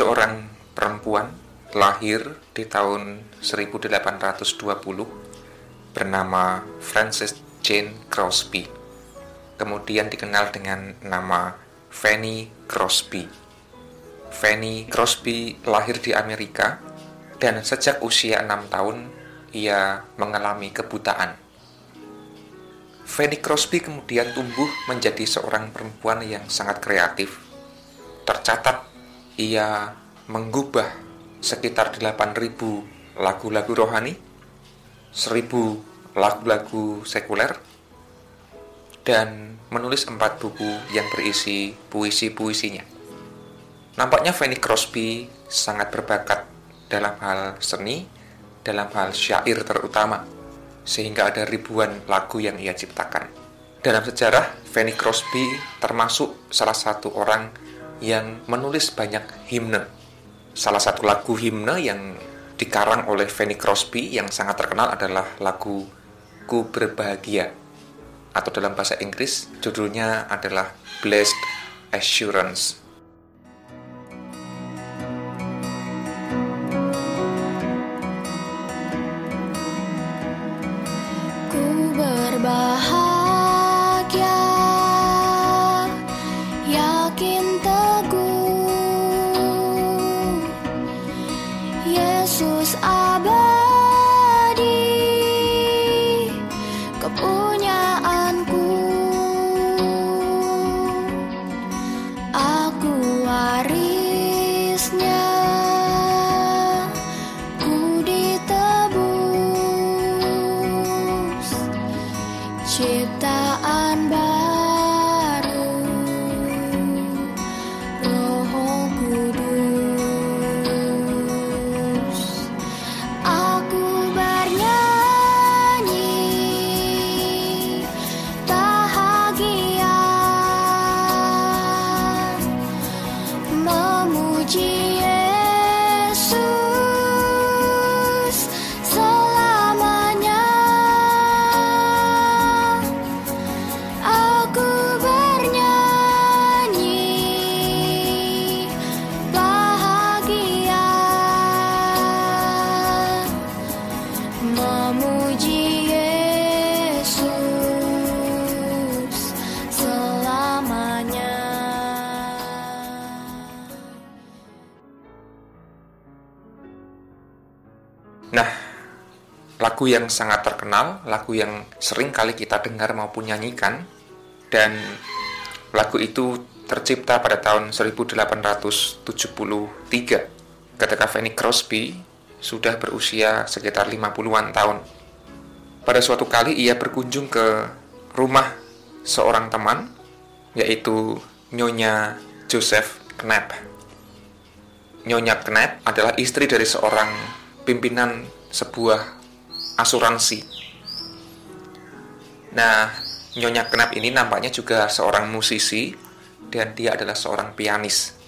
seorang perempuan lahir di tahun 1820 bernama Frances Jane Crosby. Kemudian dikenal dengan nama Fanny Crosby. Fanny Crosby lahir di Amerika dan sejak usia enam tahun ia mengalami kebutaan. Fanny Crosby kemudian tumbuh menjadi seorang perempuan yang sangat kreatif. Tercatat ia menggubah sekitar 8.000 lagu-lagu rohani, 1.000 lagu-lagu sekuler, dan menulis empat buku yang berisi puisi-puisinya. Nampaknya Fanny Crosby sangat berbakat dalam hal seni, dalam hal syair terutama, sehingga ada ribuan lagu yang ia ciptakan. Dalam sejarah, Fanny Crosby termasuk salah satu orang yang menulis banyak himne. Salah satu lagu himne yang dikarang oleh Fanny Crosby yang sangat terkenal adalah lagu Ku Berbahagia atau dalam bahasa Inggris judulnya adalah Blessed Assurance. Lagu yang sangat terkenal, lagu yang sering kali kita dengar maupun nyanyikan, dan lagu itu tercipta pada tahun 1873 ketika Fanny Crosby sudah berusia sekitar 50-an tahun. Pada suatu kali ia berkunjung ke rumah seorang teman, yaitu Nyonya Joseph Knapp. Nyonya Knapp adalah istri dari seorang pimpinan sebuah asuransi. Nah, Nyonya Knapp ini nampaknya juga seorang musisi dan dia adalah seorang pianis.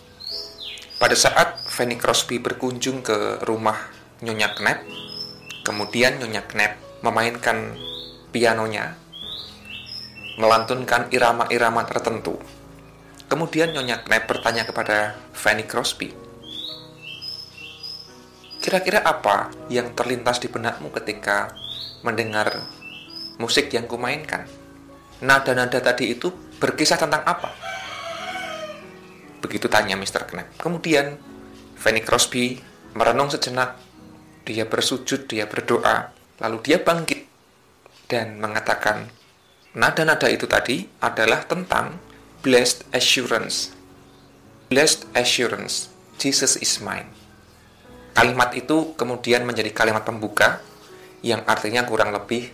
Pada saat Fanny Crosby berkunjung ke rumah Nyonya Knapp, kemudian Nyonya Knapp memainkan pianonya, melantunkan irama-irama tertentu. Kemudian Nyonya Knapp bertanya kepada Fanny Crosby, Kira-kira apa yang terlintas di benakmu ketika mendengar musik yang kumainkan? Nada-nada tadi itu berkisah tentang apa? Begitu tanya Mr. Knapp. Kemudian Fanny Crosby merenung sejenak. Dia bersujud, dia berdoa, lalu dia bangkit dan mengatakan, nada-nada itu tadi adalah tentang blessed assurance. Blessed assurance, Jesus is mine. Kalimat itu kemudian menjadi kalimat pembuka yang artinya kurang lebih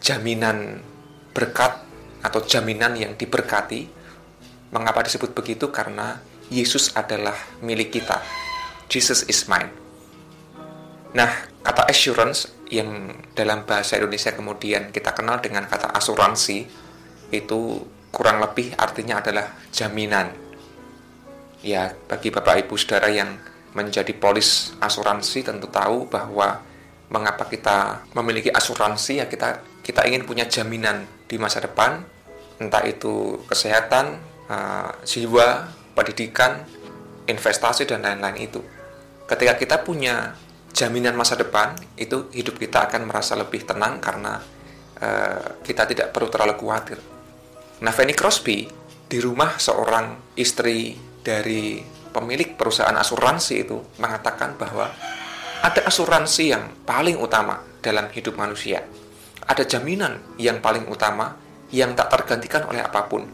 jaminan berkat atau jaminan yang diberkati. Mengapa disebut begitu? Karena Yesus adalah milik kita. Jesus is mine. Nah, kata assurance yang dalam bahasa Indonesia kemudian kita kenal dengan kata asuransi itu kurang lebih artinya adalah jaminan. Ya, bagi Bapak Ibu Saudara yang menjadi polis asuransi tentu tahu bahwa mengapa kita memiliki asuransi ya kita kita ingin punya jaminan di masa depan entah itu kesehatan, uh, jiwa, pendidikan, investasi dan lain-lain itu. Ketika kita punya jaminan masa depan, itu hidup kita akan merasa lebih tenang karena uh, kita tidak perlu terlalu khawatir. Nah, Fanny Crosby di rumah seorang istri dari pemilik perusahaan asuransi itu mengatakan bahwa ada asuransi yang paling utama dalam hidup manusia. Ada jaminan yang paling utama yang tak tergantikan oleh apa pun,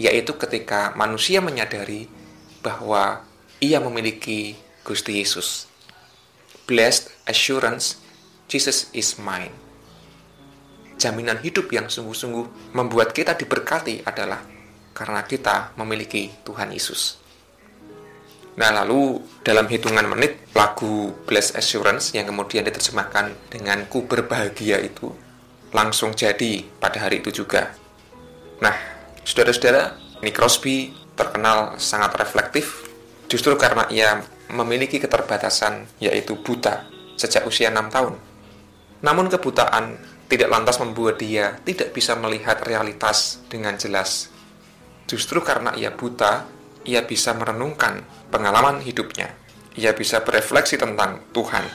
yaitu ketika manusia menyadari bahwa ia memiliki Gusti Yesus. Blessed assurance, Jesus is mine. Jaminan hidup yang sungguh-sungguh membuat kita diberkati adalah karena kita memiliki Tuhan Yesus. Nah, lalu dalam hitungan menit lagu Blessed Assurance yang kemudian diterjemahkan dengan ku berbahagia itu langsung jadi pada hari itu juga. Nah, saudara-saudara, Nick Crosby terkenal sangat reflektif justru karena ia memiliki keterbatasan yaitu buta sejak usia 6 tahun. Namun kebutaan tidak lantas membuat dia tidak bisa melihat realitas dengan jelas. Justru karena ia buta, ia bisa merenungkan pengalaman hidupnya. Ia bisa berefleksi tentang Tuhan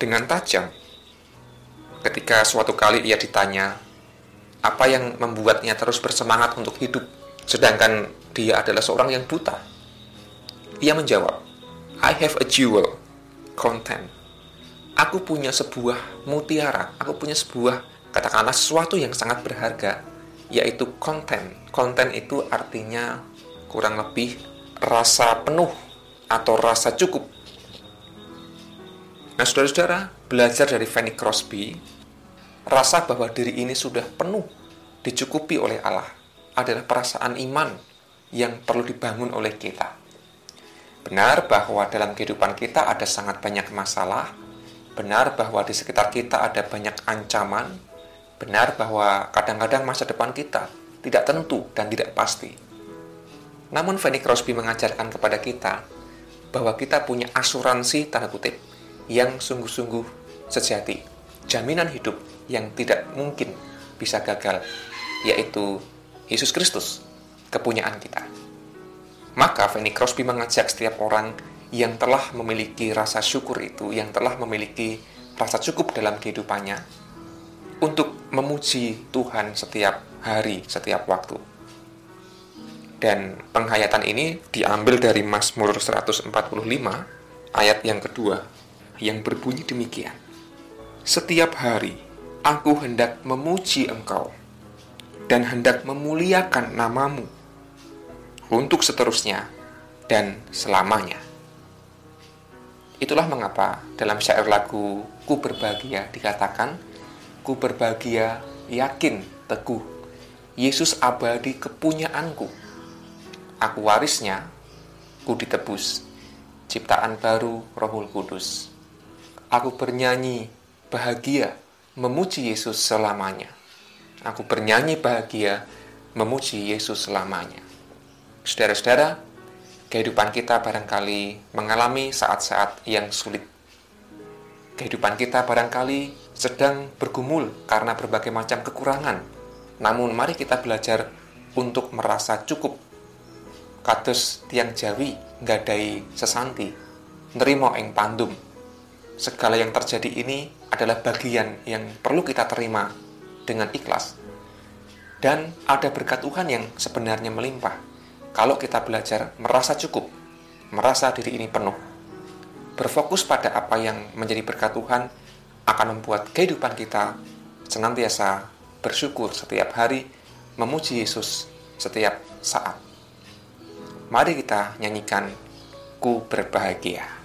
dengan tajam. Ketika suatu kali ia ditanya, apa yang membuatnya terus bersemangat untuk hidup, sedangkan dia adalah seorang yang buta? Ia menjawab, I have a jewel, content. Aku punya sebuah mutiara, aku punya sebuah, katakanlah sesuatu yang sangat berharga, yaitu konten. Konten itu artinya kurang lebih rasa penuh atau rasa cukup. Nah, saudara-saudara, belajar dari Fanny Crosby, rasa bahwa diri ini sudah penuh, dicukupi oleh Allah, adalah perasaan iman yang perlu dibangun oleh kita. Benar bahwa dalam kehidupan kita ada sangat banyak masalah, benar bahwa di sekitar kita ada banyak ancaman, benar bahwa kadang-kadang masa depan kita tidak tentu dan tidak pasti. Namun Fanny Crosby mengajarkan kepada kita bahwa kita punya asuransi tanda kutip yang sungguh-sungguh sejati, jaminan hidup yang tidak mungkin bisa gagal, yaitu Yesus Kristus, kepunyaan kita. Maka Fanny Crosby mengajak setiap orang yang telah memiliki rasa syukur itu, yang telah memiliki rasa cukup dalam kehidupannya, untuk memuji Tuhan setiap hari, setiap waktu. Dan penghayatan ini diambil dari Mazmur 145 ayat yang kedua yang berbunyi demikian. Setiap hari aku hendak memuji engkau dan hendak memuliakan namamu untuk seterusnya dan selamanya. Itulah mengapa dalam syair lagu Ku Berbahagia dikatakan, Ku berbahagia, yakin, teguh, Yesus abadi kepunyaanku. Aku warisnya, ku ditebus, ciptaan baru rohul kudus. Aku bernyanyi, bahagia, memuji Yesus selamanya. Aku bernyanyi bahagia, memuji Yesus selamanya. Saudara-saudara, kehidupan kita barangkali mengalami saat-saat yang sulit. Kehidupan kita barangkali sedang bergumul karena berbagai macam kekurangan. Namun mari kita belajar untuk merasa cukup. Kados tiang Jawi ngadai sesanti, nerimo ing pandum. Segala yang terjadi ini adalah bagian yang perlu kita terima dengan ikhlas. Dan ada berkat Tuhan yang sebenarnya melimpah kalau kita belajar merasa cukup, merasa diri ini penuh, berfokus pada apa yang menjadi berkat Tuhan akan membuat kehidupan kita senantiasa bersyukur setiap hari, memuji Yesus setiap saat. Mari kita nyanyikan Ku Berbahagia.